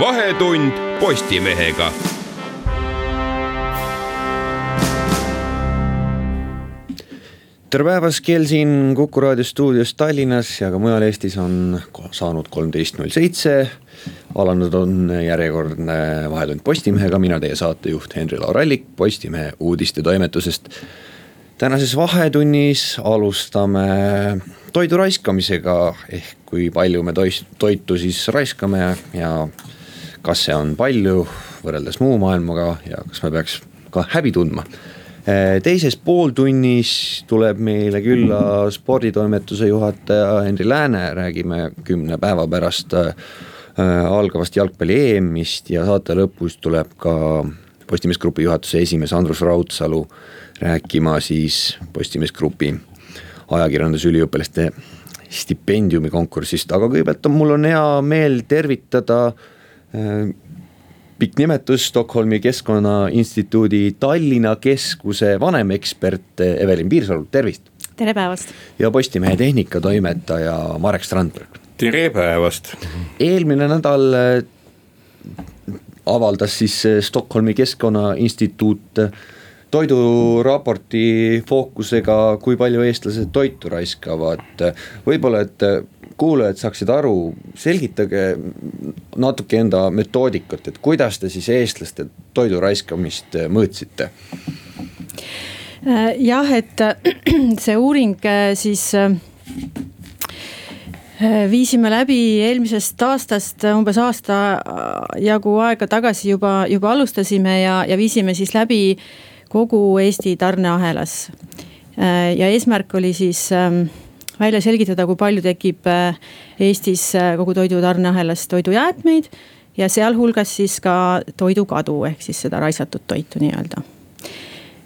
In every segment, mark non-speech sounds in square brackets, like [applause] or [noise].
vahetund Postimehega. tere päevast, kell siin Kuku raadio stuudios Tallinnas ja ka mujal Eestis on saanud kolmteist null seitse. alanud on järjekordne Vahetund Postimehega, mina teie saatejuht Henri-Laur Allik Postimehe uudistetoimetusest. tänases Vahetunnis alustame toidu raiskamisega ehk kui palju me tois, toitu siis raiskame ja, ja kas see on palju võrreldes muu maailmaga ja kas me peaks ka häbi tundma. Eh, teises pooltunnis tuleb meile külla sporditoimetuse juhataja Henri Lääne, räägime kümne päeva pärast äh, algavast jalgpalli EM-ist ja saate lõpus tuleb ka Postimees Grupi juhatuse esimees Andrus Raudsalu rääkima siis Postimees Grupi ajakirjandusüliõpilaste stipendiumi konkursist, aga kõigepealt on, mul on hea meel tervitada Äh, pikk nimetus Stockholmi Keskkonnainstituudi Tallinna keskuse vanemekspert Evelin Piirsalu, tervist. tere päevast. ja Postimehe tehnikatoimetaja Marek Strandberg. tere päevast. eelmine nädal äh, avaldas siis äh, Stockholmi Keskkonnainstituut toiduraporti fookusega, kui palju eestlased toitu raiskavad. võib-olla, et kuulajad saaksid aru, selgitage natuke enda metoodikat, et kuidas te siis eestlaste toidu raiskamist äh, mõõtsite? Äh, jah, et äh, [clears throat] see uuring siis viisime läbi eelmisest aastast, umbes aasta jagu aega tagasi juba, juba alustasime ja, ja viisime siis läbi kogu Eesti tarneahelas. ja eesmärk oli siis äh, välja selgitada, kui palju tekib äh, Eestis äh, kogu toidu tarneahelas toidujäätmeid ja sealhulgas siis ka toidukadu ehk siis seda raisatud toitu nii-öelda.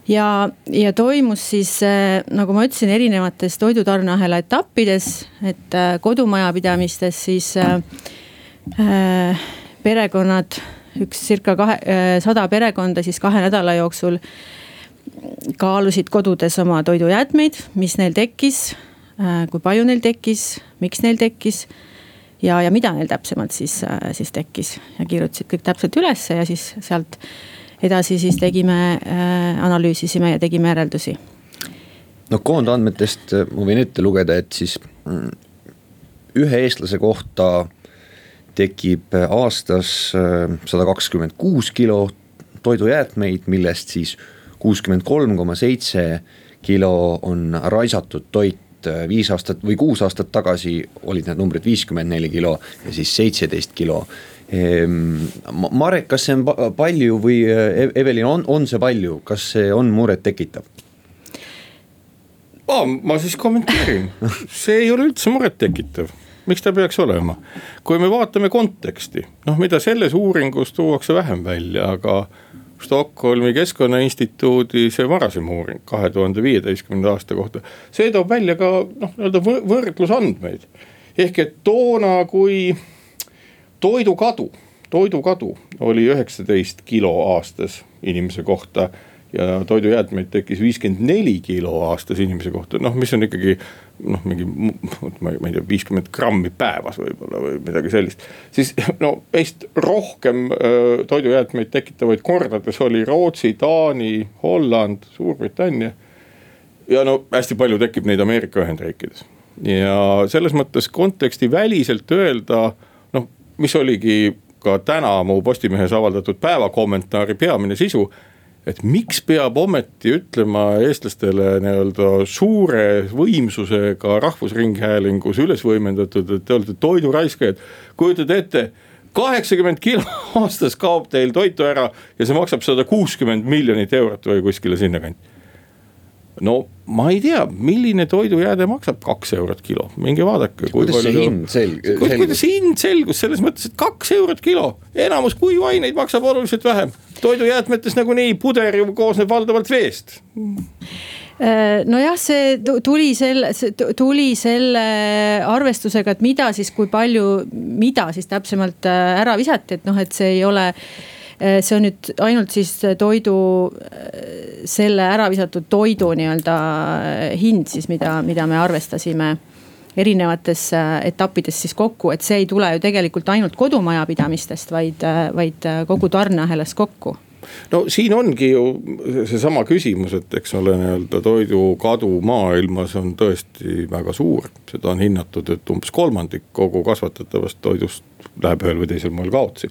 ja, ja toimus siis äh, nagu ma ütlesin, erinevates toidutarneahela etappides, et kodumajapidamistes siis äh, perekonnad, üks circa kahe, sada perekonda siis kahe nädala jooksul kaalusid kodudes oma toidujäätmeid, mis neil tekkis kui palju neil tekkis, miks neil tekkis ja, ja mida neil täpsemalt siis, äh, siis tekkis ja kirjutasid kõik täpselt ülesse ja siis sealt edasi siis tegime, äh, analüüsisime ja tegime järeldusi. no koondandmetest ma võin ette lugeda, et siis mm, ühe eestlase kohta tekib aastas sada kakskümmend kuus kilo toidujäätmeid, millest siis kuuskümmend kolm koma seitse kilo on raisatud toit et äh, viis aastat või kuus aastat tagasi olid need numbrid viiskümmend neli kilo ja siis seitseteist kilo. Ehm, Marek, kas see on palju või äh, Evelin, on, on see palju, kas see on murettekitav? Oh, ma siis kommenteerin, [laughs] see ei ole üldse murettekitav miks ta peaks olema, kui me vaatame konteksti, noh, mida selles uuringus tuuakse vähem välja, aga Stockholmi Keskkonnainstituudi see varasem uuring kahe tuhande viieteistkümnenda aasta kohta. see toob välja ka noh, nii-öelda võrdlusandmeid. ehk et toona, kui toidukadu, toidukadu oli üheksateist kilo aastas inimese kohta ja toidujäätmeid tekkis viiskümmend neli kilo aastas inimese kohta, noh, mis on ikkagi noh, mingi ma ei tea, viiskümmend grammi päevas võib-olla või midagi sellist. siis no meist rohkem toidujäätmeid tekitavaid kordades oli Rootsi, Taani, Holland, Suurbritannia. ja no hästi palju tekib neid Ameerika Ühendriikides ja selles mõttes konteksti väliselt öelda, noh, mis oligi ka täna mu Postimehes avaldatud päevakommentaari peamine sisu et miks peab ometi ütlema eestlastele nii-öelda suure võimsusega rahvusringhäälingus üles võimendatud, et te olete toiduraiskajad. kujutate ette, kaheksakümmend kilo aastas kaob teil toitu ära ja see maksab sada kuuskümmend miljonit eurot või kuskile sinnakanti no ma ei tea, milline toidujääde maksab kaks eurot kilo, minge vaadake. kuidas see hind selg-? kuidas hind selgus selles mõttes, et kaks eurot kilo, enamus kuivaineid maksab oluliselt vähem. toidujäätmetes nagunii puder ju koosneb valdavalt veest Äh, nojah, see tuli selle, tuli selle arvestusega, et mida siis, kui palju, mida siis täpsemalt äh, ära visati, et noh, et see ei ole see on nüüd ainult siis toidu, selle ära visatud toidu nii-öelda hind siis, mida, mida me arvestasime erinevates etappides siis kokku, et see ei tule ju tegelikult ainult kodumajapidamistest, vaid, vaid kogu tarneahelas kokku no siin ongi ju seesama küsimus, et eks ole, nii-öelda toidukadu maailmas on tõesti väga suur. seda on hinnatud, et umbes kolmandik kogu kasvatatavast toidust läheb ühel või teisel moel kaotsi.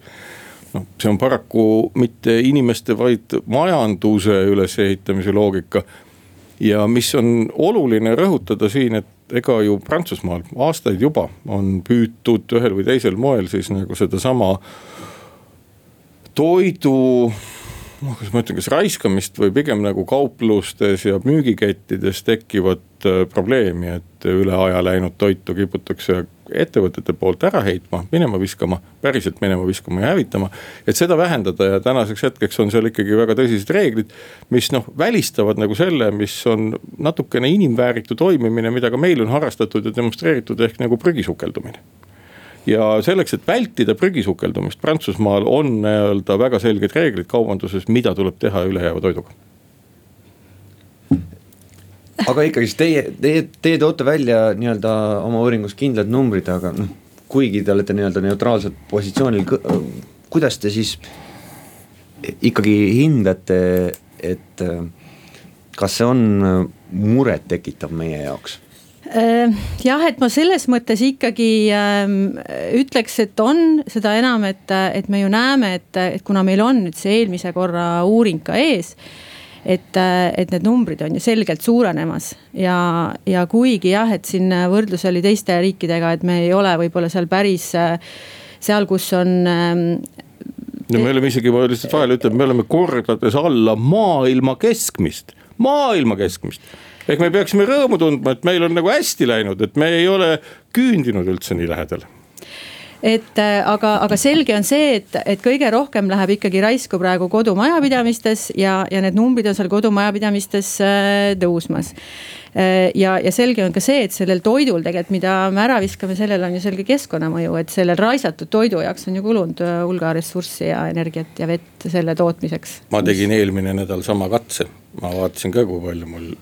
Noh, see on paraku mitte inimeste, vaid majanduse ülesehitamise loogika. ja mis on oluline rõhutada siin, et ega ju Prantsusmaal aastaid juba on püütud ühel või teisel moel siis nagu sedasama toidu kuidas ma ütlen, kas raiskamist või pigem nagu kauplustes ja müügikettides tekkivat äh, probleemi, et üle aja läinud toitu kiputakse ettevõtete poolt ära heitma, minema viskama, päriselt minema viskama ja hävitama. et seda vähendada ja tänaseks hetkeks on seal ikkagi väga tõsised reeglid, mis noh, välistavad nagu selle, mis on natukene inimvääritu toimimine, mida ka meil on harrastatud ja demonstreeritud, ehk nagu prügisukeldumine ja selleks, et vältida prügisukeldumist, Prantsusmaal on nii-öelda väga selged reeglid kaubanduses, mida tuleb teha ülejääva toiduga aga ikkagist teie, teie, teie toote välja nii-öelda oma uuringus kindlad numbrid, aga noh, kuigi te olete nii-öelda neutraalsel positsioonil, kuidas te siis ikkagi hindate, et kas see on murettekitav meie jaoks? Äh, jah, et ma selles mõttes ikkagi äh, ütleks, et on seda enam, et, et me ju näeme, et, et kuna meil on nüüd see eelmise korra uuring ka ees. et, et need numbrid on ju selgelt suurenemas ja, ja kuigi jah, et siin võrdlus oli teiste riikidega, et me ei ole võib-olla seal päris seal, kus on ähm, no me oleme isegi, ma lihtsalt vahele ütlen, me oleme kordades alla maailma keskmist, maailma keskmist ehk me peaksime rõõmu tundma, et meil on nagu hästi läinud, et me ei ole küündinud üldse nii lähedal et äh, aga, aga selge on see, et, et kõige rohkem läheb ikkagi raisku praegu kodumajapidamistes ja, ja need numbrid on seal kodumajapidamistes äh, tõusmas. Äh, ja, ja selge on ka see, et sellel toidul tegelikult, mida me ära viskame, sellel on ju selge keskkonnamõju, et sellel raisatud toidu jaoks on ju kulunud hulga ressurssi ja energiat ja vett selle tootmiseks. ma tegin eelmine nädal sama katse, ma vaatasin ka, kui palju mul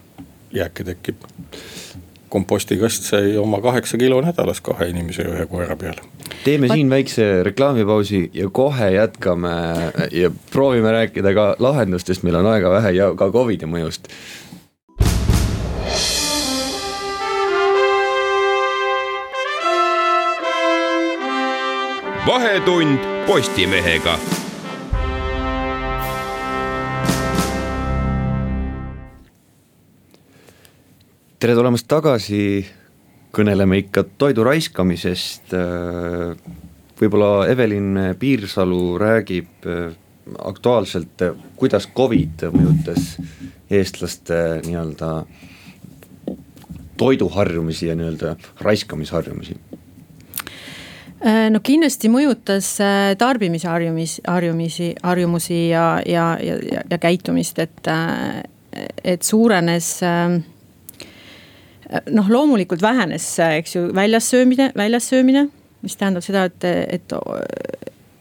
jääke tekib. kompostikast sai oma kaheksa kilo nädalas kahe inimese ja ühe koera peale. teeme siin väikse reklaamipausi ja kohe jätkame ja proovime rääkida ka lahendustest, meil on aega vähe ja ka Covidi mõjust vahetund Postimehega tere tulemast tagasi, kõneleme ikka toidu raiskamisest. võib-olla Evelin Piirsalu räägib äh, aktuaalselt, kuidas Covid mõjutas eestlaste nii-öelda toiduharjumusi ja nii-öelda raiskamisharjumusi äh, no kindlasti mõjutas äh, tarbimise harjumis, harjumisi, harjumusi ja, ja, ja, ja käitumist, et, et suurenes äh, noh, loomulikult vähenes, eks ju, väljas söömine, väljas söömine, mis tähendab seda, et, et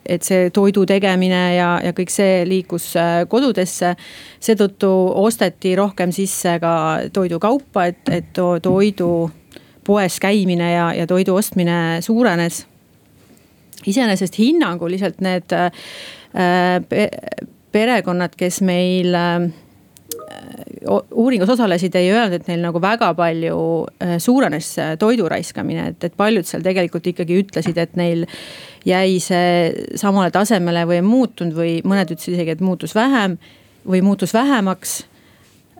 et see toidu tegemine ja, ja kõik see liikus äh, kodudesse. seetõttu osteti rohkem sisse ka toidukaupa, et, et toidu poes käimine ja, ja toidu ostmine suurenes. iseenesest hinnanguliselt need äh, perekonnad, kes meil äh, uuringus osalesid, ei öelnud, et neil nagu väga palju äh, suurenes toidu raiskamine, et, et paljud seal tegelikult ikkagi ütlesid, et neil jäi see samale tasemele või ei muutunud või mõned ütlesid isegi, et muutus vähem või muutus vähemaks.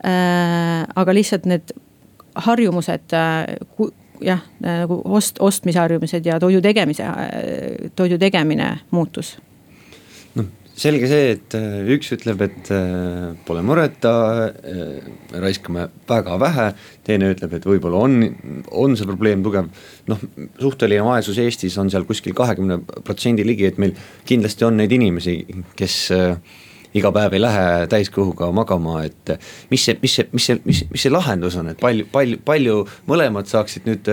Äh, aga lihtsalt need harjumused, äh, jah, nagu ost, ostmisharjumused ja toidu tegemise, toidu tegemine muutus selge see, et äh, üks ütleb, et äh, pole mureta, äh, raiskame väga vähe, teine ütleb, et võib-olla on, on see probleem tugev. noh, suhteline vaesus Eestis on seal kuskil kahekümne protsendi ligi, et meil kindlasti on neid inimesi, kes iga päev ei lähe täiskõhuga magama, et mis see, mis see, mis see, mis, mis see lahendus on, et palju, palju, palju mõlemad saaksid nüüd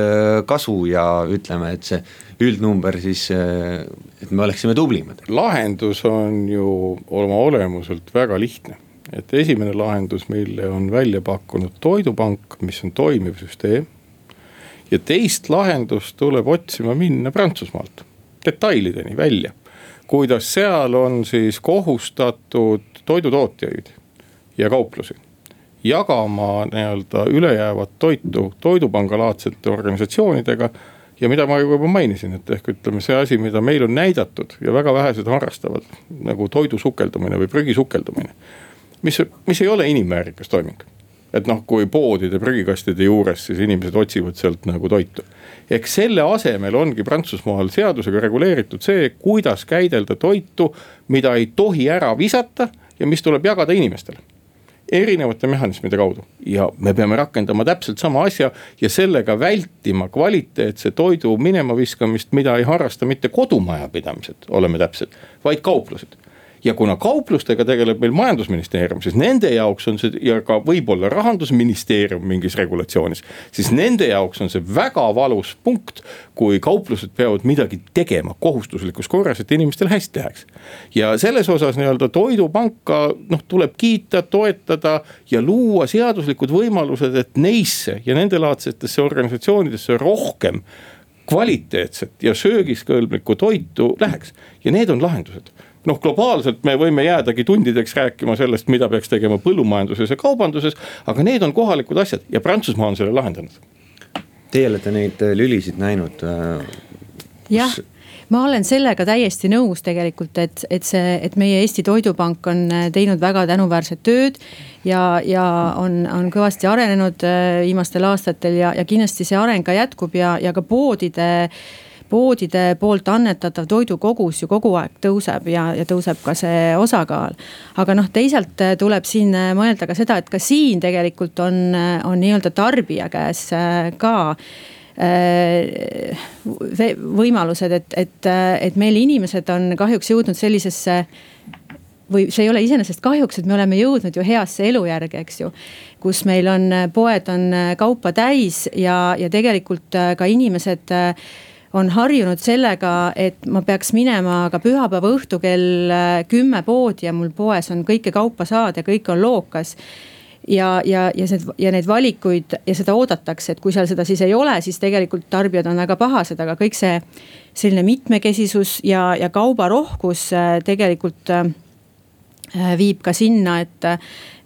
kasu ja ütleme, et see üldnumber siis, et me oleksime tublimad. lahendus on ju oma olemuselt väga lihtne, et esimene lahendus meile on välja pakkunud Toidupank, mis on toimiv süsteem. ja teist lahendust tuleb otsima minna Prantsusmaalt, detailideni välja kuidas seal on siis kohustatud toidutootjaid ja kauplusi jagama nii-öelda ülejäävat toitu toidupangalaadsete organisatsioonidega. Ja mida ma juba mainisin, et ehk ütleme, see asi, mida meil on näidatud ja väga vähesed harrastavad nagu toidu sukeldumine või prügi sukeldumine. mis, mis ei ole inimväärikas toiming et noh, kui poodide prügikastide juures, siis inimesed otsivad sealt nagu toitu. eks selle asemel ongi Prantsusmaal seadusega reguleeritud see, kuidas käidelda toitu, mida ei tohi ära visata ja mis tuleb jagada inimestele erinevate mehhanismide kaudu. Ja me peame rakendama täpselt sama asja ja sellega vältima kvaliteetse toidu minema viskamist, mida ei harrasta mitte kodumajapidamised, oleme täpsed, vaid kauplused ja kuna kauplustega tegeleb meil majandusministeerium, siis nende jaoks on see ja ka võib-olla rahandusministeerium mingis regulatsioonis. siis nende jaoks on see väga valus punkt, kui kauplused peavad midagi tegema kohustuslikus korras, et inimestel hästi läheks. ja selles osas nii-öelda toidupanka noh, tuleb kiita, toetada ja luua seaduslikud võimalused, et neisse ja nendelaadsetesse organisatsioonidesse rohkem kvaliteetset ja söögiskõlblikku toitu läheks ja need on lahendused noh, globaalselt me võime jäädagi tundideks rääkima sellest, mida peaks tegema põllumajanduses ja kaubanduses, aga need on kohalikud asjad ja Prantsusmaa on selle lahendanud. Teie olete neid äh, lülisid näinud. Äh, jah ma olen sellega täiesti nõus tegelikult, et, et see, et meie Eesti Toidupank on äh, teinud väga tänuväärset tööd. ja, ja on, on kõvasti arenenud viimastel aastatel ja, ja kindlasti see areng ka jätkub ja, ja ka poodide poodide poolt annetatav toidukogus ju kogu aeg tõuseb ja, ja tõuseb ka see osakaal. aga noh, teisalt äh, tuleb siin äh, mõelda ka seda, et ka siin tegelikult on, äh, on nii-öelda tarbija käes ka võimalused, et, et, et meil inimesed on kahjuks jõudnud sellisesse või see ei ole iseenesest kahjuks, et me oleme jõudnud ju heasse elujärge, eks ju. kus meil on, poed on kaupa täis ja, ja tegelikult ka inimesed on harjunud sellega, et ma peaks minema ka pühapäeva õhtu kell äh, kümme poodi ja mul poes on kõike kaupa saada, kõik on lookas. Ja, ja, ja see ja neid valikuid ja seda oodatakse, et kui seal seda siis ei ole, siis tegelikult tarbijad on väga pahased, aga kõik see selline mitmekesisus ja, ja kaubarohkus äh, tegelikult äh, viib ka sinna, et,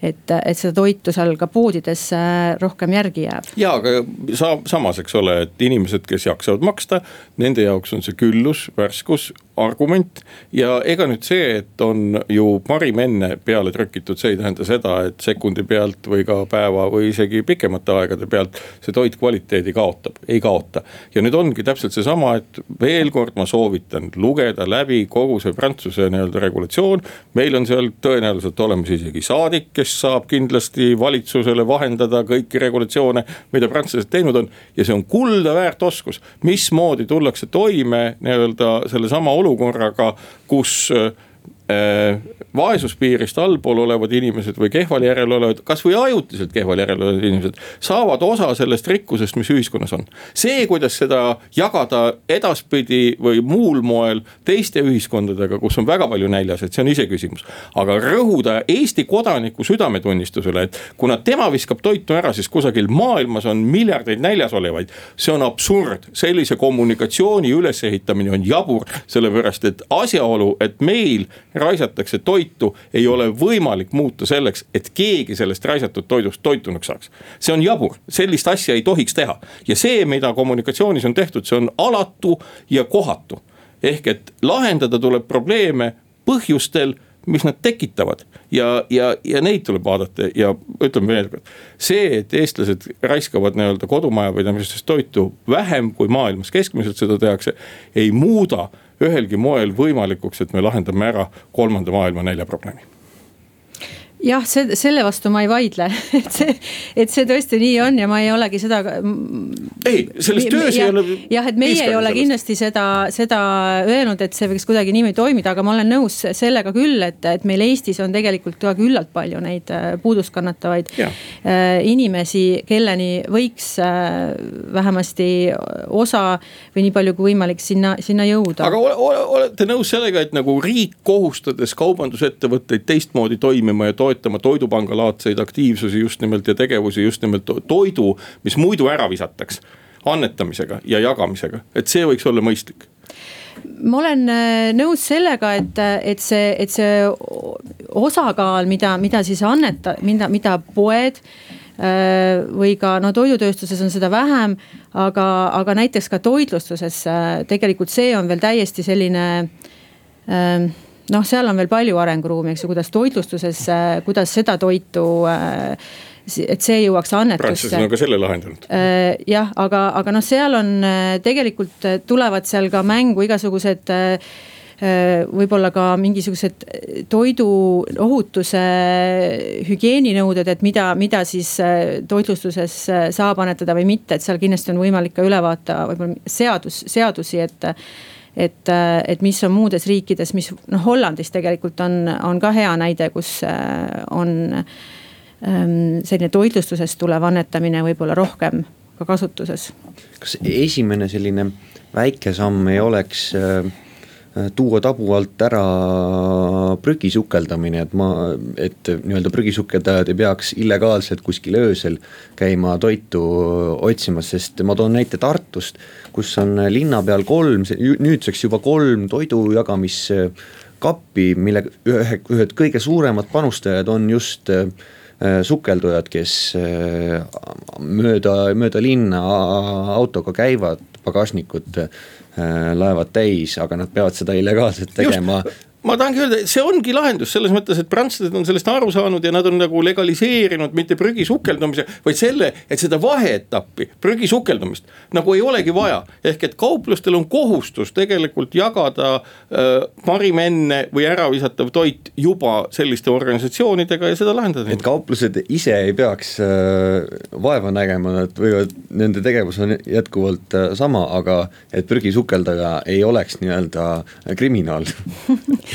et, et seda toitu seal ka poodides äh, rohkem järgi jääb. ja, aga sa, samas, eks ole, et inimesed, kes jaksavad maksta, nende jaoks on see küllus, värskus, argument. ja ega nüüd see, et on ju parim enne peale trükitud, see ei tähenda seda, et sekundi pealt või ka päeva või isegi pikemate aegade pealt see toit kvaliteedi kaotab, ei kaota. ja nüüd ongi täpselt seesama, et veel kord ma soovitan lugeda läbi kogu see Prantsuse nii-öelda regulatsioon. meil on seal tõenäoliselt olemas isegi saadik, kes saab kindlasti valitsusele vahendada kõiki regulatsioone, mida prantslased teinud on. ja see on kulda väärt oskus, mismoodi tullakse toime nii-öelda sellesama olukorraga, kus äh, vaesuspiirist allpool olevad inimesed või kehval järjel olevad, kasvõi ajutiselt kehval järjel olevad inimesed. saavad osa sellest rikkusest, mis ühiskonnas on. see, kuidas seda jagada edaspidi või muul moel teiste ühiskondadega, kus on väga palju näljaseid, see on iseküsimus. aga rõhuda Eesti kodaniku südametunnistusele, et kuna tema viskab toitu ära, siis kusagil maailmas on miljardeid näljas olevaid. see on absurd, sellise kommunikatsiooni ülesehitamine on jabur, sellepärast et asjaolu, et meil raisatakse toitu ei ole võimalik muuta selleks, et keegi sellest raisatud toidust toitunuks saaks. see on jabur, sellist asja ei tohiks teha ja see, mida kommunikatsioonis on tehtud, see on alatu ja kohatu. ehk et lahendada tuleb probleeme põhjustel mis nad tekitavad ja, ja, ja neid tuleb vaadata ja ütleme veel kord. see, et eestlased raiskavad nii-öelda kodumajapidamistes toitu vähem kui maailmas keskmiselt seda tehakse, ei muuda ühelgi moel võimalikuks, et me lahendame ära kolmanda maailma näljaprobleemi jah, see, selle vastu ma ei vaidle, [laughs] et see, et see tõesti nii on ja ma ei olegi seda. ei, selles töös ja, ei ole. jah, et meie ei ole sellest. kindlasti seda, seda öelnud, et see võiks kuidagi niimoodi toimida, aga ma olen nõus sellega küll, et, et meil Eestis on tegelikult ka küllalt palju neid äh, puudust kannatavaid ja. Äh, inimesi, kelleni võiks äh, vähemasti osa või nii palju kui võimalik sinna, sinna jõuda. aga ole, ole, olete nõus sellega, et nagu riik kohustades kaubandusettevõtteid teistmoodi toimima ja toetama toetama toidupangalaadseid aktiivsusi just nimelt ja tegevusi just nimelt toidu, mis muidu ära visataks. annetamisega ja jagamisega, et see võiks olla mõistlik ma olen äh, nõus sellega, et, et see, et see osakaal, mida, mida siis anneta-, mida, mida poed äh, või ka no toidutööstuses on seda vähem, aga, aga näiteks ka toitlustuses äh, tegelikult see on veel täiesti selline äh, noh, seal on veel palju arenguruumi, eks ju, kuidas toitlustuses, äh, kuidas seda toitu äh, et see jõuaks annetusse. prantslased on ka selle lahendanud. Äh, jah, aga, aga noh, seal on tegelikult tulevad seal ka mängu igasugused võib-olla ka mingisugused toidu ohutuse hügieeninõuded, et mida, mida siis toitlustuses saab annetada või mitte, et seal kindlasti on võimalik ka üle vaadata võib-olla seadus, seadusi, et et, äh, et mis on muudes riikides, mis noh, Hollandis tegelikult on, on ka hea näide, kus äh, on ähm, selline toitlustusest tulev annetamine võib-olla rohkem ka kasutuses. kas esimene selline väike samm ei oleks äh, tuua tabu alt ära prügi sukeldamine, et ma, et nii-öelda prügisukeldajad ei peaks illegaalselt kuskil öösel käima toitu otsimas, sest ma toon näite Tartust kus on linna peal kolm, nüüdseks juba kolm toidu jagamiskappi, mille ühe, ühed kõige suuremad panustajad on just äh, sukeldujad, kes äh, mööda, mööda linna autoga käivad, pagasnikud äh, laevad täis, aga nad peavad seda illegaalselt tegema ma tahangi öelda, et see ongi lahendus selles mõttes, et prantslased on sellest aru saanud ja nad on nagu legaliseerinud mitte prügi sukeldumise, vaid selle, et seda vaheetappi, prügi sukeldumist nagu ei olegi vaja. ehk et kauplustel on kohustus tegelikult jagada äh, parim enne või ära visatav toit juba selliste organisatsioonidega ja seda lahendada. et kauplused ise ei peaks äh, vaeva nägema, nad võivad, nende tegevus on jätkuvalt äh, sama, aga et prügisukeldaja ei oleks nii-öelda kriminaal [laughs]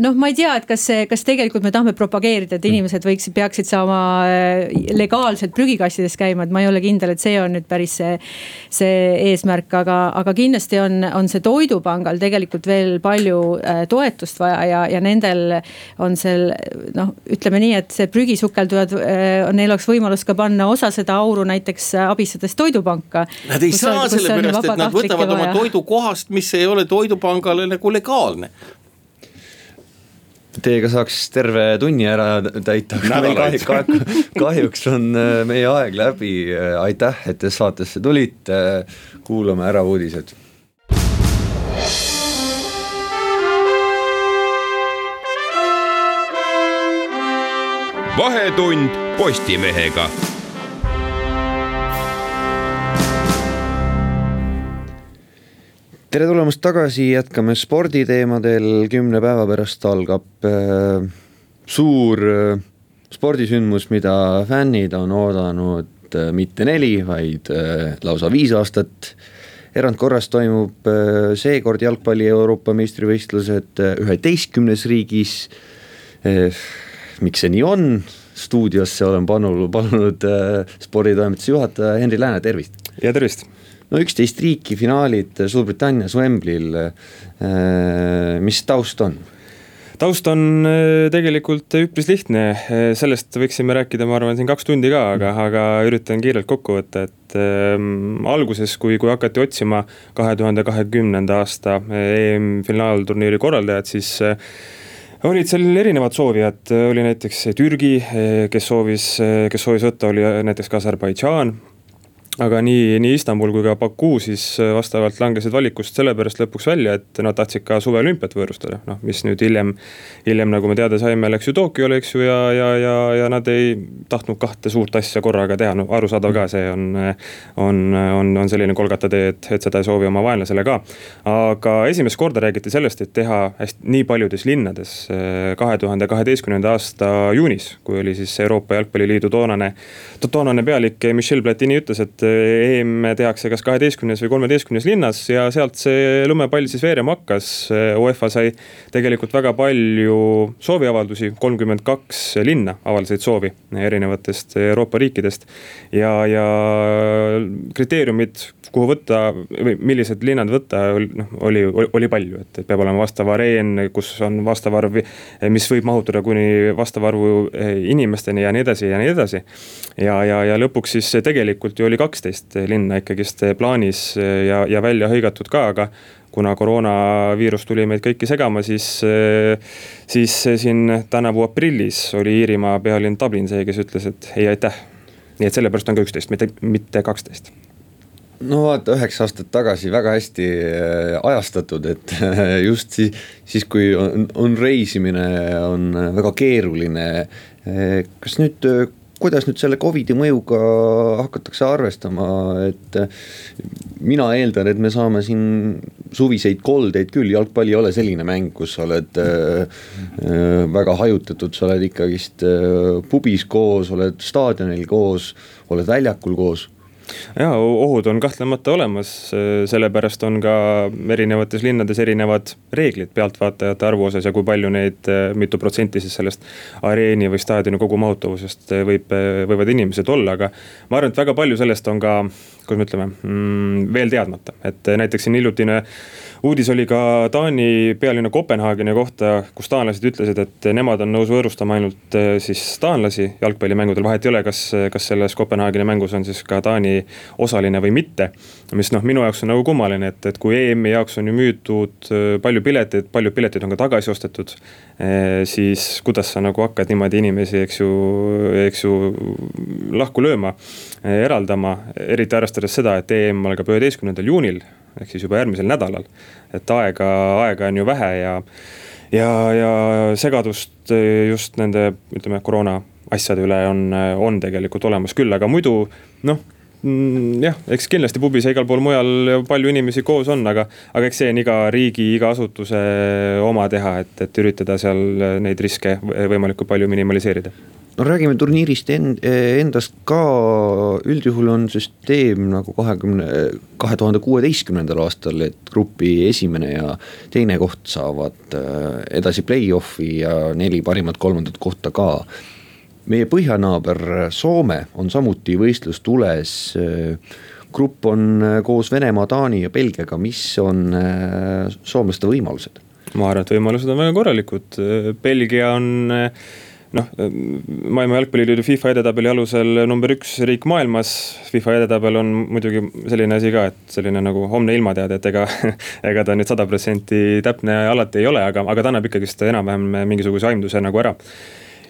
noh, ma ei tea, et kas see, kas tegelikult me tahame propageerida, et inimesed võiksid, peaksid saama äh, legaalselt prügikastides käima, et ma ei ole kindel, et see on nüüd päris see. see eesmärk, aga, aga kindlasti on, on see toidupangal tegelikult veel palju äh, toetust vaja ja, ja nendel on seal noh, ütleme nii, et see prügisukeldujad, neil oleks võimalus ka panna osa seda auru näiteks abistades toidupanka. Nad ei saa sellepärast, et nad võtavad vaja. oma toidu kohast, mis ei ole toidupangale nagu legaalne Teiega saaks terve tunni ära täita, aga meil kahjuks, kahjuks on äh, meie aeg läbi. aitäh, et te saatesse tulite, kuulame ära uudised. vahetund Postimehega tere tulemast tagasi, jätkame sporditeemadel, kümne päeva pärast algab äh, suur äh, spordisündmus, mida fännid on oodanud äh, mitte neli, vaid äh, lausa viis aastat. erandkorras toimub äh, seekord jalgpalli Euroopa meistrivõistlused äh, üheteistkümnes riigis äh,. miks see nii on? stuudiosse olen palunud äh, sporditoimetuse juhataja Henri Lääne, tervist. ja tervist no üksteist riiki, finaalid Suurbritannias, Wembley'l, äh, mis taust on? taust on äh, tegelikult üpris lihtne, äh, sellest võiksime rääkida, ma arvan, siin kaks tundi ka, aga, aga üritan kiirelt kokku võtta, et ähm, alguses, kui, kui hakati otsima kahe tuhande kahekümnenda aasta EM-finaalturniiri korraldajat, siis äh, olid seal erinevad soovijad, oli näiteks Türgi, kes soovis, kes soovis võtta, oli näiteks ka Aserbaidžaan aga nii, nii Istanbul kui ka Baku siis äh, vastavalt langesid valikust sellepärast lõpuks välja, et nad tahtsid ka suveolümpiat võõrustada, noh, mis nüüd hiljem. hiljem, nagu me teada saime, läks ju Tokyole, eks ju, ja, ja, ja, ja nad ei tahtnud kahte suurt asja korraga teha, no arusaadav ka, see on. on, on, on selline Kolgata tee, et, et seda ei soovi oma vaenlasele ka. aga esimest korda räägiti sellest, et teha hästi nii paljudes linnades äh, kahe tuhande kaheteistkümnenda aasta juunis, kui oli siis Euroopa Jalgpalliliidu toonane, toonane pealik Michel Platini ütles, et EM tehakse kas kaheteistkümnes või kolmeteistkümnes linnas ja sealt see lumepall siis veerema hakkas. UEFA sai tegelikult väga palju sooviavaldusi, kolmkümmend kaks linna avaldasid soovi erinevatest Euroopa riikidest. ja, ja kriteeriumid, kuhu võtta või millised linnad võtta, noh oli, oli palju, et peab olema vastav areen, kus on vastav arv, mis võib mahutada kuni vastava arvu inimesteni ja nii edasi ja nii edasi. ja, ja, ja lõpuks siis tegelikult ju oli kaks kaksteist linna ikkagist plaanis ja, ja välja hõigatud ka, aga kuna koroonaviirus tuli meid kõiki segama, siis, siis siin tänavu aprillis oli Iirimaa pealinn Dublin see, kes ütles, et ei aitäh. nii et sellepärast on ka üksteist, mitte, mitte kaksteist no vaata, üheksa aastat tagasi väga hästi äh, ajastatud, et [laughs] just siis, siis kui on, on reisimine, on väga keeruline. Äh, kas nüüd kuidas nüüd selle Covidi mõjuga hakatakse arvestama, et mina eeldan, et me saame siin suviseid koldeid küll, jalgpall ei ole selline mäng, kus sa oled äh, väga hajutatud, sa oled ikkagist äh, pubis koos, oled staadionil koos, oled väljakul koos ja ohud on kahtlemata olemas, sellepärast on ka erinevates linnades erinevad reeglid pealtvaatajate arvu osas ja kui palju neid, mitu protsenti siis sellest areeni või staadioni kogumahutavusest võib, võivad inimesed olla, aga. ma arvan, et väga palju sellest on ka, kuidas me ütleme mm,, veel teadmata, et näiteks siin hiljutine uudis oli ka Taani pealinna Kopenhaageni kohta, kus taanlased ütlesid, et nemad on nõus võõrustama ainult eh, siis taanlasi jalgpallimängudel, vahet ei ole, kas, kas selles Kopenhaageni mängus on siis ka Taani osaline või mitte. mis noh, minu jaoks on nagu kummaline, et, et kui EM-i jaoks on ju müüdud eh, palju pileteid, paljud piletid on ka tagasi ostetud. Eh, siis kuidas sa nagu hakkad niimoodi inimesi, eks ju, eks ju lahku lööma, eraldama, eriti arvestades seda, et EM algab üheteistkümnendal juunil ehk siis juba järgmisel nädalal. et aega, aega on ju vähe ja, ja, ja segadust just nende, ütleme koroona asjade üle on, on tegelikult olemas küll, aga muidu noh mm, jah, eks kindlasti pubis ja igal pool mujal palju inimesi koos on, aga, aga eks see on iga riigi, iga asutuse oma teha, et, et üritada seal neid riske võimalikult palju minimaliseerida no räägime turniirist endast ka, üldjuhul on süsteem nagu kahekümne, kahe tuhande kuueteistkümnendal aastal, et grupi esimene ja teine koht saavad äh, edasi play-off'i ja neli parimat kolmandat kohta ka. meie põhjanaaber Soome on samuti võistlustules. Äh, grupp on äh, koos Venemaa, Taani ja Belgiaga, mis on soomlaste võimalused? ma arvan, et võimalused on väga korralikud, Belgia on noh, maailma jalgpalliliidu FIFA edetabeli alusel number üks riik maailmas. FIFA edetabel on muidugi selline asi ka, et selline nagu homne ilmateade, et ega, [laughs] ega ta nüüd sada protsenti täpne alati ei ole, aga, aga ta annab ikkagist enam-vähem mingisuguse aimduse nagu ära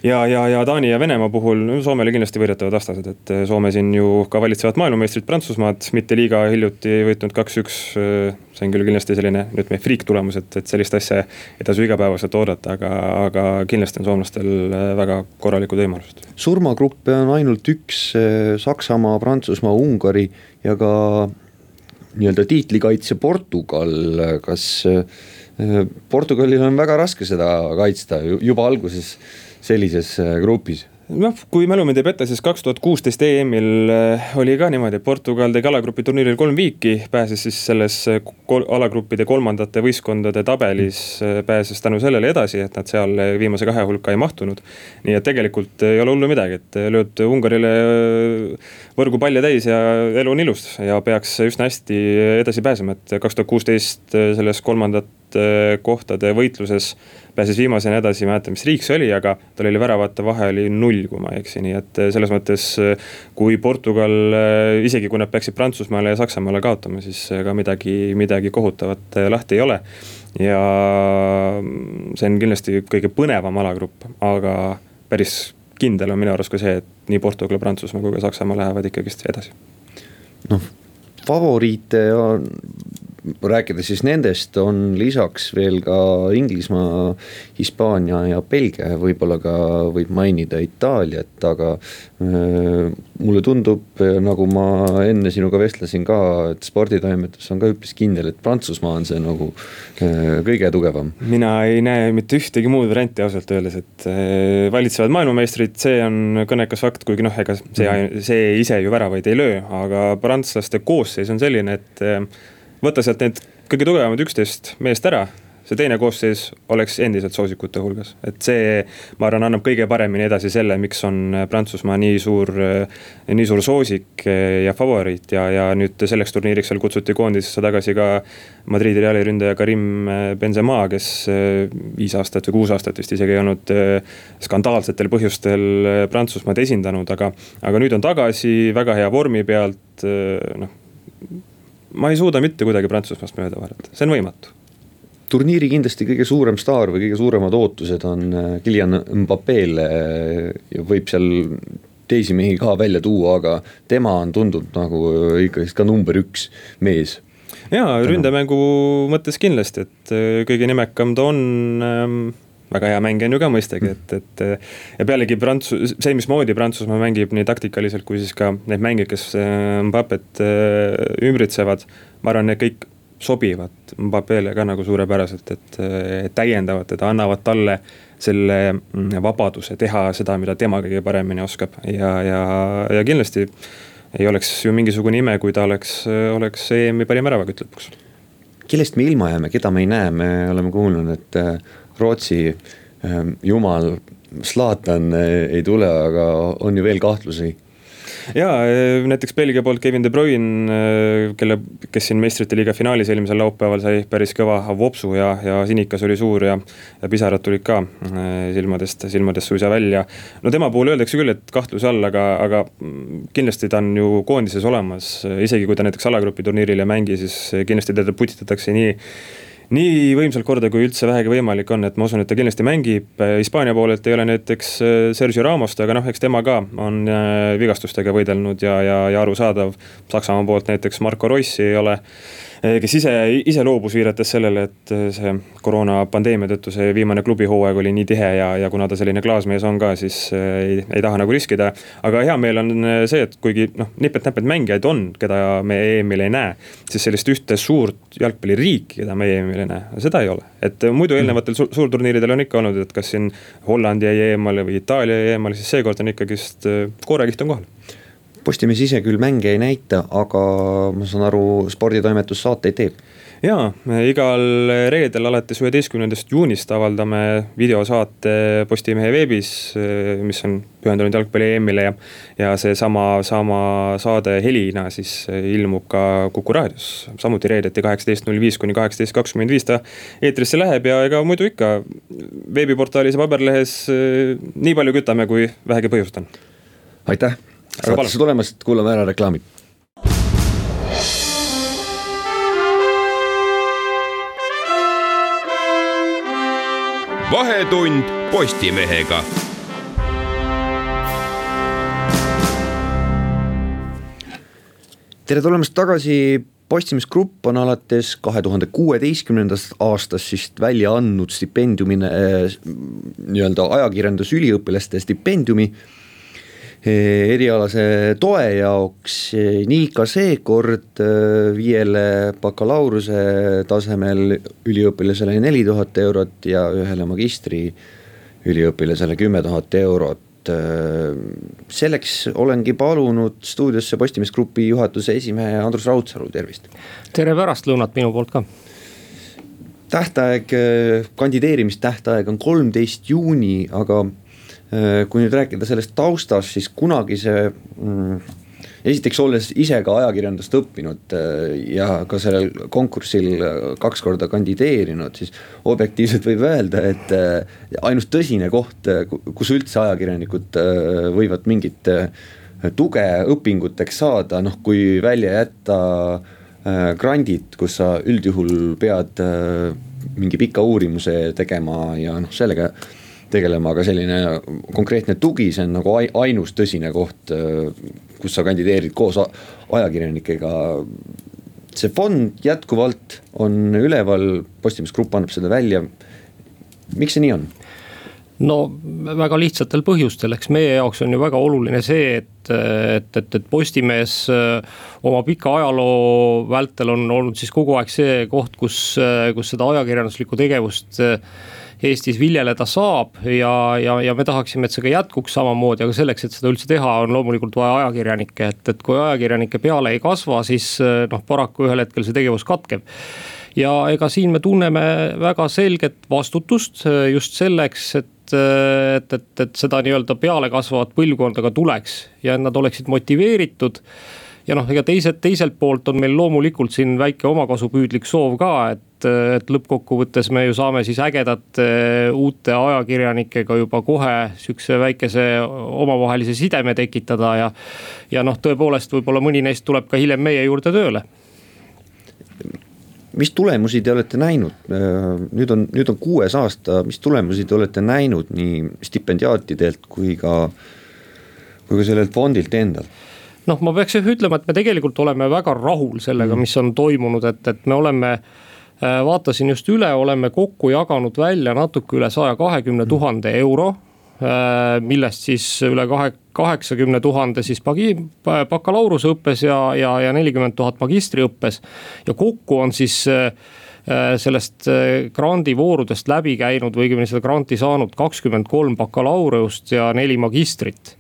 ja, ja, ja Taani ja Venemaa puhul Soomele kindlasti võidetavad vastased, et eh, Soome siin ju ka valitsevad maailmameistrit Prantsusmaad, mitte liiga hiljuti võitnud kaks-üks. Eh, see on küll kindlasti selline, ütleme friik-tulemus, et, et sellist asja ei tasu igapäevaselt oodata, aga, aga kindlasti on soomlastel eh, väga korralikud võimalused. surmagruppe on ainult üks, Saksamaa, Prantsusmaa, Ungari ja ka nii-öelda tiitlikaitsja Portugal, kas Portugalil on väga raske seda kaitsta juba alguses sellises äh, grupis? noh, kui mälu mind ei peta, siis kaks tuhat kuusteist EM-il äh, oli ka niimoodi, et Portugal tegi alagrupi turniiril kolm viiki, pääses siis selles äh, kol alagruppide kolmandate võistkondade tabelis, pääses tänu sellele edasi, et nad seal viimase kahe hulka ei mahtunud. nii et tegelikult ei ole hullu midagi, et lööd Ungarile võrgu palle täis ja elu on ilus ja peaks üsna hästi edasi pääsema, et kaks tuhat kuusteist selles kolmandate kohtade võitluses pääses viimasena edasi, ei mäleta, mis riik see oli, aga tal oli väravate vahe oli null, kui ma ei eksi, nii et eh, selles mõttes. Eh, kui Portugal, eh, isegi kui nad peaksid Prantsusmaale ja Saksamaale kaotama, siis ka midagi, midagi kohutavat lahti ei ole. ja mm, see on kindlasti kõige põnevam alagrupp, aga päris kindel on minu arust ka see, et nii Portugal, Prantsusmaa kui ka Saksamaa lähevad ikkagist edasi noh, favoriite on rääkides siis nendest, on lisaks veel ka Inglismaa, Hispaania ja Belgia võib-olla ka võib mainida Itaaliat, aga äh, mulle tundub, nagu ma enne sinuga vestlesin ka, et sporditoimetus on ka üpris kindel, et Prantsusmaa on see nagu äh, kõige tugevam. mina ei näe mitte ühtegi muud varianti ausalt öeldes, et äh, valitsevad maailmameistrid, see on kõnekas fakt, kuigi noh, ega see, mhm. see ise ju väravaid ei löö, aga prantslaste koosseis on selline, et võtta sealt need kõige tugevamad üksteist meest ära see teine koosseis oleks endiselt soosikute hulgas, et see, ma arvan, annab kõige paremini edasi selle, miks on Prantsusmaa nii suur, nii suur soosik ja favoriit ja, ja nüüd selleks turniiriks seal kutsuti koondisesse tagasi ka. Madridi Reali ründaja Karim Benzema, kes viis aastat või kuus aastat vist isegi ei olnud skandaalsetel põhjustel Prantsusmaad esindanud, aga, aga nüüd on tagasi väga hea vormi pealt, noh ma ei suuda mitte kuidagi Prantsusmaast mööda vaadata, see on võimatu. Turniiri kindlasti kõige suurem staar või kõige suuremad ootused on äh, Kylian Mbappele ja võib seal teisi mehi ka välja tuua, aga tema on, tundub nagu ikkagi ka number üks mees. jaa, ründemängu mõttes kindlasti, et äh, kõige nimekam ta on ähm, väga hea mängija on ju ka mõistagi, et, et. ja pealegi Prantsus-, see, mismoodi Prantsusmaa mängib nii taktikaliselt kui siis ka need mängijad, kes äh, Mbappet äh, ümbritsevad. ma arvan, need kõik sobivad Mbappele ka nagu suurepäraselt, et täiendavad teda, annavad talle selle mm, vabaduse teha seda, mida tema kõige paremini oskab ja, ja, ja kindlasti ei oleks ju mingisugune ime, kui ta oleks, oleks EM-i parim väravakütt lõpuks. kellest me ilma jääme, keda me ei näe, me oleme kuulnud, et Rootsi ähm, jumal Zlatan äh, ei tule, aga on ju veel kahtlusi ja äh, näiteks Belgia poolt Kevin De Bruyne, äh, kelle, kes siin meistrite liiga finaalis eelmisel laupäeval sai päris kõva vopsu ja, ja sinikas oli suur ja. ja pisarad tulid ka silmadest, silmadest suisa välja. no tema puhul öeldakse küll, et kahtluse all, aga, aga kindlasti ta on ju koondises olemas, isegi kui ta näiteks alagrupi turniiril ei mängi, siis kindlasti teda putitatakse nii nii võimsalt korda, kui üldse vähegi võimalik on, et ma usun, et ta kindlasti mängib. Hispaania poolelt ei ole näiteks äh, Sergio Ramost, aga noh, eks tema ka on äh, vigastustega võidelnud ja, ja, ja arusaadav. Saksamaa poolt näiteks Marco Rossi ei ole kes ise, ise loobus, viidates sellele, et eh, see koroonapandeemia tõttu see viimane klubihooaeg oli nii tihe ja, ja kuna ta selline klaasmees on ka, siis eh, ei, ei taha nagu riskida. aga hea meel on see, et kuigi noh, nipet-näpet mängijaid on, keda me EM-il ei näe, siis sellist ühte suurt jalgpalliriiki, keda me EM-il ei näe, seda ei ole. et muidu eelnevatel su suurturniiridel on ikka olnud, et kas siin Holland jäi eemale või Itaalia jäi eemale, siis seekord on ikkagist koorekiht on kohal Postimees ise küll mänge ei näita, aga ma saan aru, sporditoimetus saateid teeb jaa, igal reedel alates üheteistkümnendast juunist avaldame videosaate Postimehe veebis, mis on pühendunud jalgpalli EM-ile ja. ja seesama, sama saade helina siis ilmub ka Kuku raadios, samuti reedeti kaheksateist null viis kuni kaheksateist kakskümmend viis ta eetrisse läheb ja ega muidu ikka veebiportaalis ja paberlehes nii palju kütame, kui vähegi põhjust on. aitäh saatesse tulemast, kuulame ära reklaamid. vahetund Postimehega. Tere tulemast tagasi, Postimees Grupp on alates kahe tuhande kuueteistkümnendast aastast siis välja andnud stipendiumine äh,, nii-öelda ajakirjandusüliõpilaste stipendiumi. Eh, erialase toe jaoks, eh, nii ka seekord eh, viiele bakalaureuse tasemel üliõpilasele neli tuhat eurot ja ühele magistri üliõpilasele kümme tuhat eurot. selleks olengi palunud stuudiosse Postimees Grupi juhatuse esimehe Andrus Raudsalu, tervist. tere pärastlõunat minu poolt ka tähtaeg, kandideerimistähtaeg on kolmteist juuni, aga kui nüüd rääkida sellest taustast, siis kunagi see mm, esiteks olles ise ka ajakirjandust õppinud äh, ja ka sellel konkursil äh, kaks korda kandideerinud, siis objektiivselt võib öelda, et ainus tõsine koht, kus üldse ajakirjanikud võivad mingit tuge õpinguteks saada, noh kui välja jätta grandid, kus sa üldjuhul pead mingi pika uurimuse tegema ja noh, sellega tegelema, aga selline konkreetne tugi, see on nagu ainus tõsine koht, kus sa kandideerid koos ajakirjanikega. see fond jätkuvalt on üleval, Postimees Grupp annab seda välja. miks see nii on? no väga lihtsatel põhjustel, eks meie jaoks on ju väga oluline see, et, et, et, et Postimees oma pika ajaloo vältel on olnud siis kogu aeg see koht, kus, kus seda ajakirjanduslikku tegevust Eestis viljeleda saab ja, ja, ja me tahaksime, et see ka jätkuks samamoodi, aga selleks, et seda üldse teha, on loomulikult vaja ajakirjanikke, et, et kui ajakirjanike peale ei kasva, siis noh, paraku ühel hetkel see tegevus katkeb. Ja ega siin me tunneme väga selget vastutust just selleks, et et, et, et seda nii-öelda pealekasvavat põlvkonda ka tuleks ja et nad oleksid motiveeritud ja noh, ega teised, teiselt poolt on meil loomulikult siin väike omakasupüüdlik soov ka, et, et lõppkokkuvõttes me ju saame siis ägedate uute ajakirjanikega juba kohe sihukese väikese omavahelise sideme tekitada ja. ja noh, tõepoolest, võib-olla mõni neist tuleb ka hiljem meie juurde tööle mis tulemusi te olete näinud, nüüd on, nüüd on kuues aasta, mis tulemusi te olete näinud nii stipendiaatidelt kui ka, kui ka sellelt fondilt endalt? Noh, ma peaks ütlema, et me tegelikult oleme väga rahul sellega, mm. mis on toimunud, et, et me oleme äh, vaatasin just üle, oleme kokku jaganud välja natuke üle saja kahekümne tuhande euro Äh, millest siis üle kahe, kaheksakümne tuhande siis bagi-, bakalaureuseõppes ja, ja, ja nelikümmend tuhat magistriõppes. ja kokku on siis äh, sellest grandivoorudest läbi käinud või õigemini seda granti saanud kakskümmend kolm bakalaureust ja neli magistrit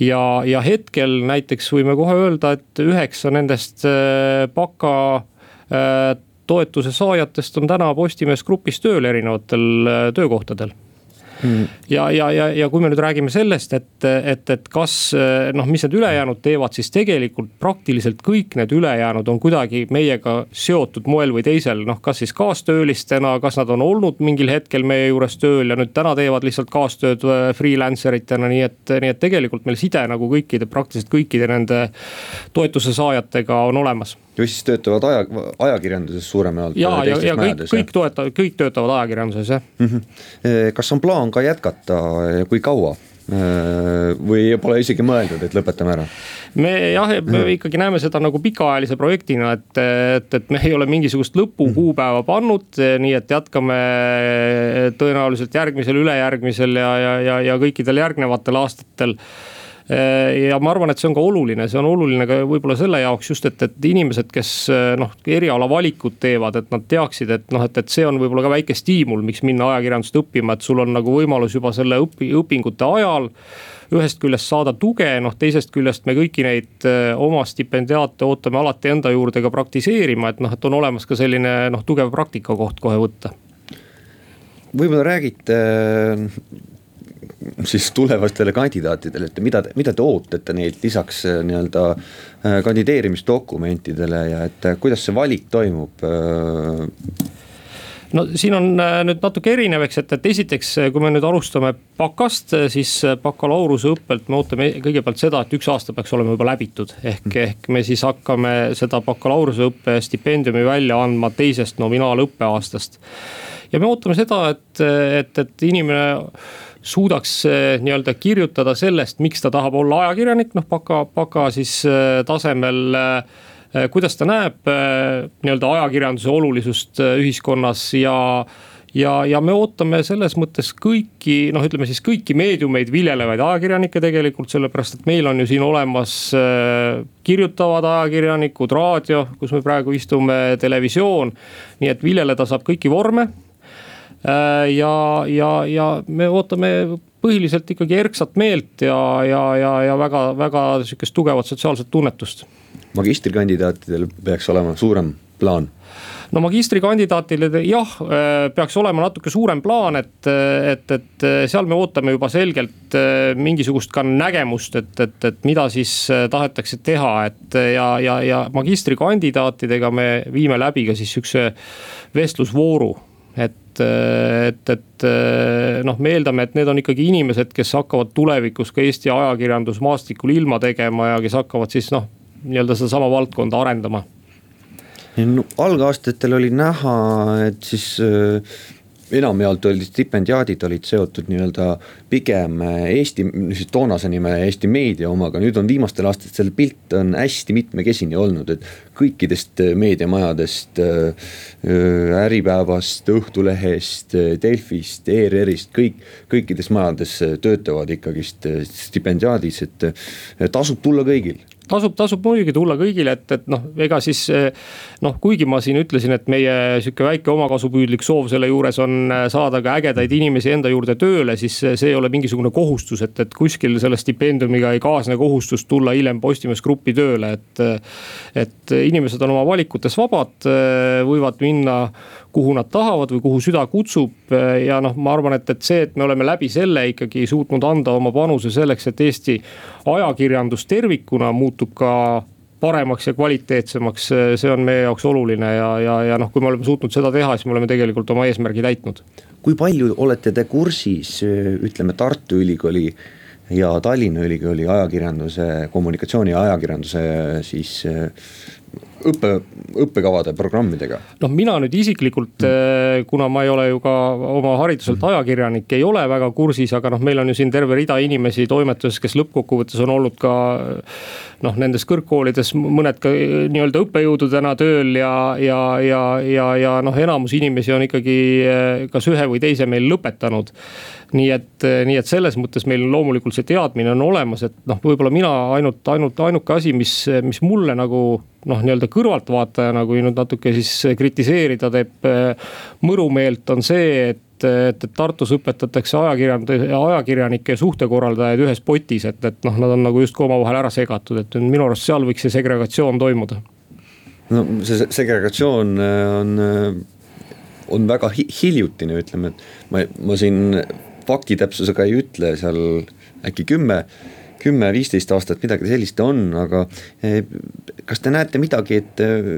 ja, ja hetkel näiteks võime kohe öelda, et üheksa nendest baka toetuse saajatest on täna Postimees Grupis tööl erinevatel töökohtadel mm.. ja, ja, ja, ja kui me nüüd räägime sellest, et, et, et kas noh, mis need ülejäänud teevad, siis tegelikult praktiliselt kõik need ülejäänud on kuidagi meiega seotud moel või teisel, noh, kas siis kaastöölistena, kas nad on olnud mingil hetkel meie juures tööl ja nüüd täna teevad lihtsalt kaastööd äh, freelancer itena, nii et, nii et tegelikult meil side nagu kõikide, praktiliselt kõikide nende toetuse saajatega on olemas ju siis töötavad aja, ajakirjanduses suuremal jaolt. ja, ja, ja kõik, kõik toetavad, kõik töötavad ajakirjanduses jah mm. -hmm. kas on plaan ka jätkata ja kui kaua? või pole isegi mõeldud, et lõpetame ära? me jah, me mhm. ikkagi näeme seda nagu pikaajalise projektina, et, et, et me ei ole mingisugust lõpukuupäeva mhm. pannud, nii et jätkame tõenäoliselt järgmisel, ülejärgmisel ja, ja, ja, ja kõikidel järgnevatel aastatel ja ma arvan, et see on ka oluline, see on oluline ka võib-olla selle jaoks just, et, et inimesed, kes äh, noh, eriala valikut teevad, et nad teaksid, et noh, et, et see on võib-olla ka väike stiimul, miks minna ajakirjandust õppima, et sul on nagu võimalus juba selle õpi-, õpingute ajal ühest küljest saada tuge, noh teisest küljest me kõiki neid äh, oma stipendiaate ootame alati enda juurde ka praktiseerima, et noh, et on olemas ka selline noh, tugev praktikakoht kohe võtta. võib-olla räägite siis tulevastele kandidaatidele, et mida, mida te ootate neilt lisaks äh, nii-öelda äh, kandideerimisdokumentidele ja et äh, kuidas see valik toimub? no siin on nüüd natuke erinev, eks, et, et esiteks, kui me nüüd alustame bakast, siis bakalaureuseõppelt me ootame kõigepealt seda, et üks aasta peaks olema juba läbitud. ehk, mm. ehk me siis hakkame seda bakalaureusõppe stipendiumi välja andma teisest nominaalõppeaastast. ja me ootame seda, et, et, et inimene suudaks eh, nii-öelda kirjutada sellest, miks ta tahab olla ajakirjanik, noh baka, baka siis eh, tasemel eh, kuidas ta näeb nii-öelda ajakirjanduse olulisust ühiskonnas ja ja, ja me ootame selles mõttes kõiki, noh, ütleme siis kõiki meediumeid viljelevaid ajakirjanikke tegelikult, sellepärast et meil on ju siin olemas kirjutavad ajakirjanikud, raadio, kus me praegu istume, televisioon. nii et viljeleda saab kõiki vorme Äh, ja, ja, ja me ootame põhiliselt ikkagi erksat meelt ja, ja, ja, ja väga, väga sihukest tugevat sotsiaalset tunnetust. magistrikandidaatidel peaks olema suurem plaan no magistrikandidaatile jah, äh, peaks olema natuke suurem plaan, et, et, et seal me ootame juba selgelt äh, mingisugust ka nägemust, et, et, et mida siis tahetakse teha, et ja, ja, ja magistrikandidaatidega me viime läbi ka siis sihukese vestlusvooru et, et, et noh, me eeldame, et need on ikkagi inimesed, kes hakkavad tulevikus ka Eesti ajakirjandusmaastikul ilma tegema ja kes hakkavad siis noh, nii-öelda sedasama valdkonda arendama no,. algaastatel oli näha, et siis äh, enamjaolt olid stipendiaadid olid seotud nii-öelda pigem Eesti, siis toonase nime Eesti meedia omaga, nüüd on viimastel aastatel pilt on hästi mitmekesine olnud, et kõikidest meediamajadest, Äripäevast, Õhtulehest, Delfist, ERR-ist, kõik, kõikides majades töötavad ikkagist stipendiaadis, et tasub tulla kõigil tasub, tasub muidugi tulla kõigile, et, et noh, ega siis noh, kuigi ma siin ütlesin, et meie sihuke väike omakasupüüdlik soov selle juures on äh, saada ka ägedaid inimesi enda juurde tööle, siis see ei ole mingisugune kohustus, et, et kuskil selle stipendiumiga ei kaasne kohustust tulla hiljem Postimees Grupi tööle, et. et inimesed on oma valikutes vabad, võivad minna kuhu nad tahavad või kuhu süda kutsub ja noh, ma arvan, et, et see, et me oleme läbi selle ikkagi suutnud anda oma panuse selleks, et Eesti ajakirjandus tervikuna muutub ka paremaks ja kvaliteetsemaks, see on meie jaoks oluline ja, ja, ja noh, kui me oleme suutnud seda teha, siis me oleme tegelikult oma eesmärgi täitnud. kui palju olete te kursis, ütleme Tartu Ülikooli ja Tallinna Ülikooli ajakirjanduse, kommunikatsiooni ja ajakirjanduse siis õppe, õppekavade, programmidega? noh, mina nüüd isiklikult mm., kuna ma ei ole ju ka oma hariduselt mm. ajakirjanik, ei ole väga kursis, aga noh, meil on ju siin terve rida inimesi toimetuses, kes lõppkokkuvõttes on olnud ka noh, nendes kõrgkoolides mõned ka nii-öelda õppejõududena tööl ja, ja, ja, ja, ja noh, enamus inimesi on ikkagi kas ühe või teise meil lõpetanud nii et, nii et selles mõttes meil loomulikult see teadmine on olemas, et noh, võib-olla mina ainult, ainult ainuke asi, mis, mis mulle nagu noh, nii-öelda kõrvaltvaatajana, kui nüüd natuke siis kritiseerida teeb eh, mõrumeelt, on see, et et, et Tartus õpetatakse ajakirjand-, ajakirjanikke ja suhtekorraldajaid ühes potis, et, et noh, nad on nagu justkui omavahel ära segatud, et minu arust seal võiks see segregatsioon toimuda. no see segregatsioon eh, on, eh, on väga hiljutine, ütleme, et ma, ma siin faktitäpsusega ei ütle seal äkki kümme kümme-viisteist aastat midagi sellist on, aga eh, kas te näete midagi, et eh,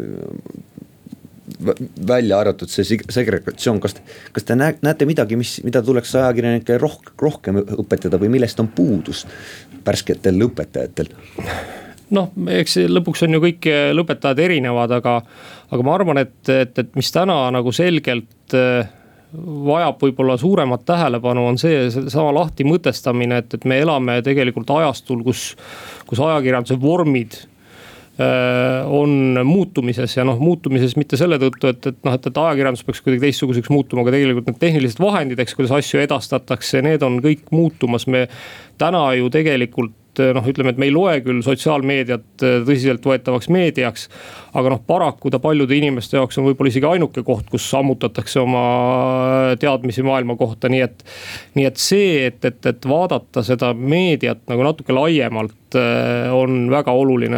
välja arvatud see segregatsioon, kas, kas te näete midagi, mis, mida tuleks ajakirjanikele roh-, rohkem õpetada või millest on puudus värsketel õpetajatel? noh, eks lõpuks on ju kõik lõpetajad erinevad, aga, aga ma arvan, et, et, et mis täna nagu selgelt äh, vajab võib-olla suuremat tähelepanu, on see seesama lahti mõtestamine, et, et me elame tegelikult ajastul, kus, kus ajakirjanduse vormid äh, on muutumises ja noh, muutumises mitte selle tõttu, et, et noh, et, et ajakirjandus peaks kuidagi teistsuguseks muutuma, aga tegelikult need tehnilised vahendid, eks, kuidas asju edastatakse, need on kõik muutumas, me täna ju tegelikult noh, ütleme, et me ei loe küll sotsiaalmeediat äh, tõsiseltvõetavaks meediaks. aga noh, paraku ta paljude inimeste jaoks on võib-olla isegi ainuke koht, kus ammutatakse oma äh, teadmisi maailma kohta, nii et. nii et see, et, et, et vaadata seda meediat nagu natuke laiemalt on väga oluline,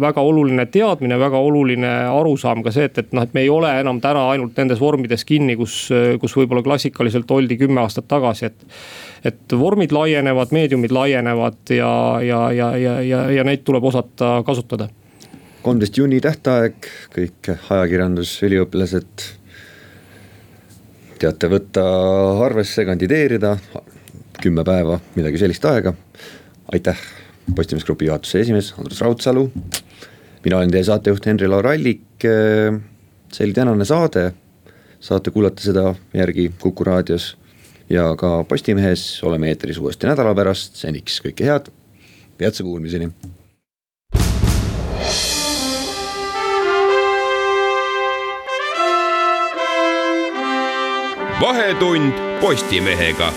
väga oluline teadmine, väga oluline arusaam ka see, et, et noh, et me ei ole enam täna ainult nendes vormides kinni, kus, kus võib-olla klassikaliselt oldi kümme aastat tagasi, et et vormid laienevad, meediumid laienevad ja, ja, ja, ja, ja, ja neid tuleb osata kasutada. kolmteist juuni tähtaeg, kõik ajakirjandusüliõpilased teate võtta arvesse, kandideerida, kümme päeva, midagi sellist aega. aitäh, Postimees Grupi juhatuse esimees Andrus Raudsalu. mina olen teie saatejuht Henri-Laur Allik. see oli tänane saade, saate kuulata seda järgi Kuku raadios ja ka Postimehes oleme eetris uuesti nädala pärast, seniks kõike head, peatse kuulmiseni. vahetund Postimehega